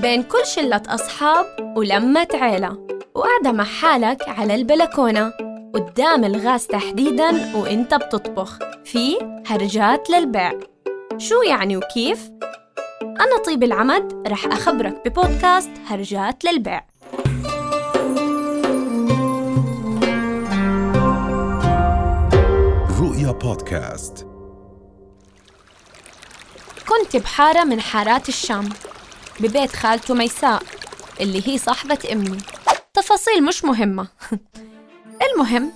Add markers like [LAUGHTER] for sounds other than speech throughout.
بين كل شلة أصحاب ولمة عيلة. وقاعدة مع حالك على البلكونة. قدام الغاز تحديداً وإنت بتطبخ. في هرجات للبيع. شو يعني وكيف؟ أنا طيب العمد رح أخبرك ببودكاست هرجات للبيع. رؤيا بودكاست. كنت بحارة من حارات الشام. ببيت خالته ميساء اللي هي صاحبة أمي. تفاصيل مش مهمة. [LAUGHS] المهم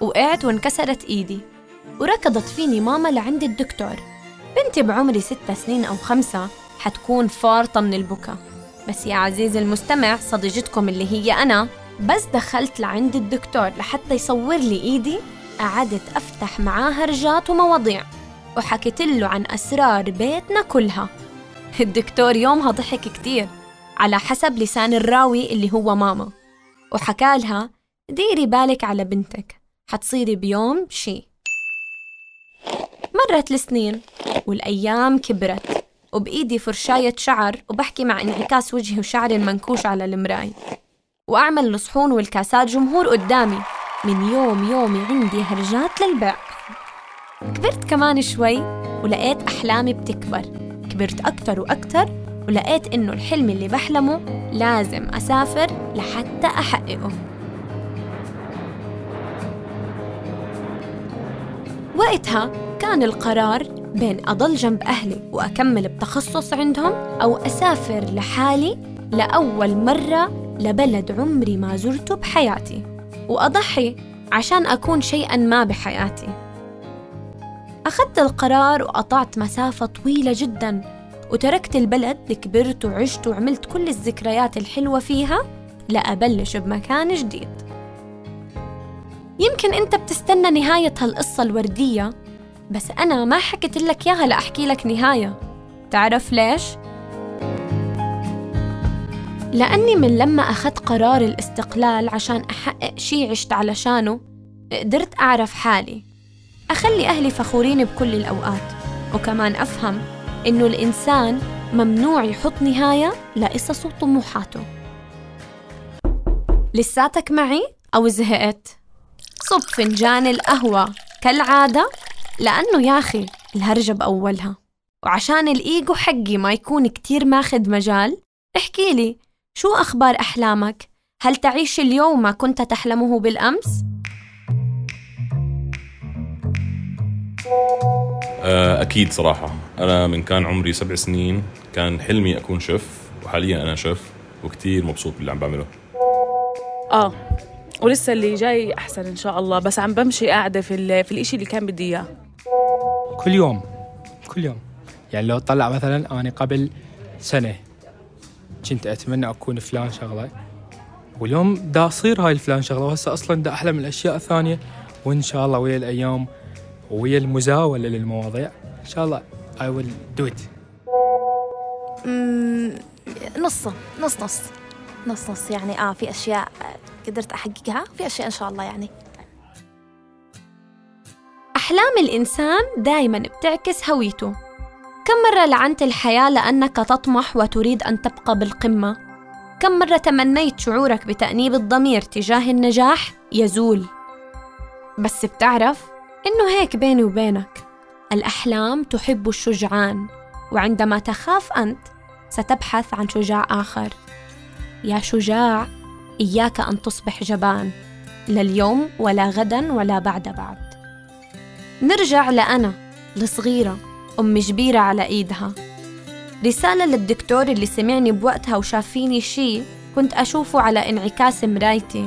وقعت وانكسرت إيدي وركضت فيني ماما لعند الدكتور. بنتي بعمري ستة سنين أو خمسة حتكون فارطة من البكا بس يا عزيزي المستمع صديقتكم اللي هي أنا بس دخلت لعند الدكتور لحتى يصور لي إيدي قعدت أفتح معاه هرجات ومواضيع وحكيت له عن أسرار بيتنا كلها. الدكتور يومها ضحك كتير على حسب لسان الراوي اللي هو ماما وحكالها ديري بالك على بنتك حتصيري بيوم شي. مرت السنين والأيام كبرت وبإيدي فرشاية شعر وبحكي مع انعكاس وجهي وشعري المنكوش على المراي وأعمل الصحون والكاسات جمهور قدامي من يوم يومي عندي هرجات للبيع. كبرت كمان شوي ولقيت أحلامي بتكبر. كبرت أكتر وأكتر ولقيت إنه الحلم اللي بحلمه لازم أسافر لحتى أحققه. وقتها كان القرار بين أضل جنب أهلي وأكمل بتخصص عندهم أو أسافر لحالي لأول مرة لبلد عمري ما زرته بحياتي وأضحي عشان أكون شيئا ما بحياتي. أخذت القرار وقطعت مسافة طويلة جدا وتركت البلد كبرت وعشت وعملت كل الذكريات الحلوة فيها لأبلش بمكان جديد. يمكن أنت بتستنى نهاية هالقصة الوردية بس أنا ما حكيت لك إياها لأحكي لك نهاية. تعرف ليش؟ لأني من لما أخذت قرار الاستقلال عشان أحقق شي عشت علشانه قدرت أعرف حالي. أخلي أهلي فخورين بكل الأوقات وكمان أفهم إنه الإنسان ممنوع يحط نهاية لقصصه وطموحاته لساتك معي أو زهقت؟ صب فنجان القهوة كالعادة لأنه يا أخي الهرجة بأولها وعشان الإيجو حقي ما يكون كتير ماخد مجال احكي لي شو أخبار أحلامك؟ هل تعيش اليوم ما كنت تحلمه بالأمس؟ أكيد صراحة. أنا من كان عمري سبع سنين كان حلمي أكون شيف وحاليا أنا شيف وكتير مبسوط باللي عم بعمله. آه ولسه اللي جاي أحسن إن شاء الله بس عم بمشي قاعدة في ال- في الإشي اللي كان بدي إياه. كل يوم كل يوم. يعني لو طلع مثلا أنا قبل سنة كنت أتمنى أكون فلان شغلة واليوم دا أصير هاي الفلان شغلة وهسه أصلا دا أحلم الأشياء الثانية وإن شاء الله ويا الأيام ويا المزاولة للمواضيع؟ إن شاء الله I will do it. نص نص نص نص نص. يعني آه في أشياء آه، قدرت أحققها في أشياء إن شاء الله يعني. أحلام الإنسان دايما بتعكس هويته. كم مرة لعنت الحياة لأنك تطمح وتريد أن تبقى بالقمة؟ كم مرة تمنيت شعورك بتأنيب الضمير تجاه النجاح؟ يزول؟ بس بتعرف إنه هيك بيني وبينك. الأحلام تحب الشجعان وعندما تخاف أنت ستبحث عن شجاع آخر. يا شجاع إياك أن تصبح جبان لا اليوم ولا غدا ولا بعد بعد. نرجع لأنا الصغيرة أم جبيرة على إيدها. رسالة للدكتور اللي سمعني بوقتها وشاف فيني شي كنت أشوفه على انعكاس مرايتي.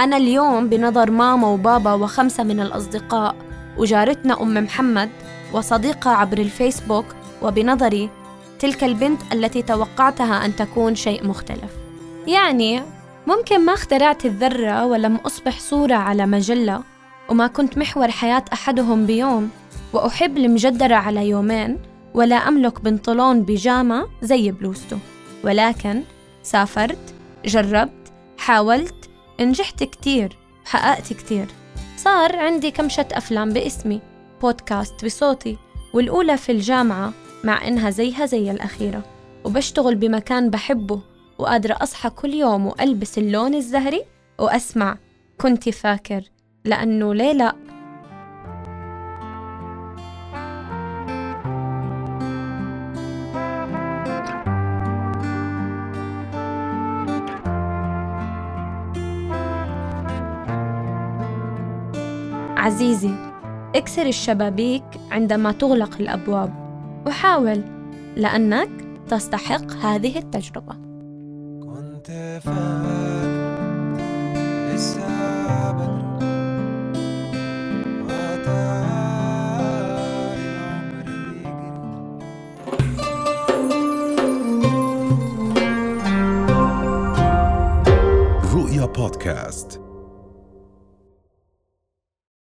أنا اليوم بنظر ماما وبابا وخمسة من الأصدقاء وجارتنا أم محمد وصديقة عبر الفيسبوك وبنظري تلك البنت التي توقعتها أن تكون شيء مختلف. يعني ممكن ما اخترعت الذرة ولم أصبح صورة على مجلة وما كنت محور حياة أحدهم بيوم وأحب المجدرة على يومين ولا أملك بنطلون بيجامة زي بلوزته. ولكن سافرت جربت حاولت نجحت كتير حققت كتير. صار عندي كمشة أفلام باسمي بودكاست بصوتي والأولى في الجامعة مع إنها زيها زي الأخيرة. وبشتغل بمكان بحبه وقادرة أصحى كل يوم وألبس اللون الزهري وأسمع كنت فاكر لأنه ليه لأ عزيزي اكسر الشبابيك عندما تغلق الأبواب وحاول لأنك تستحق هذه التجربة. كنت فاكر رؤيا بودكاست.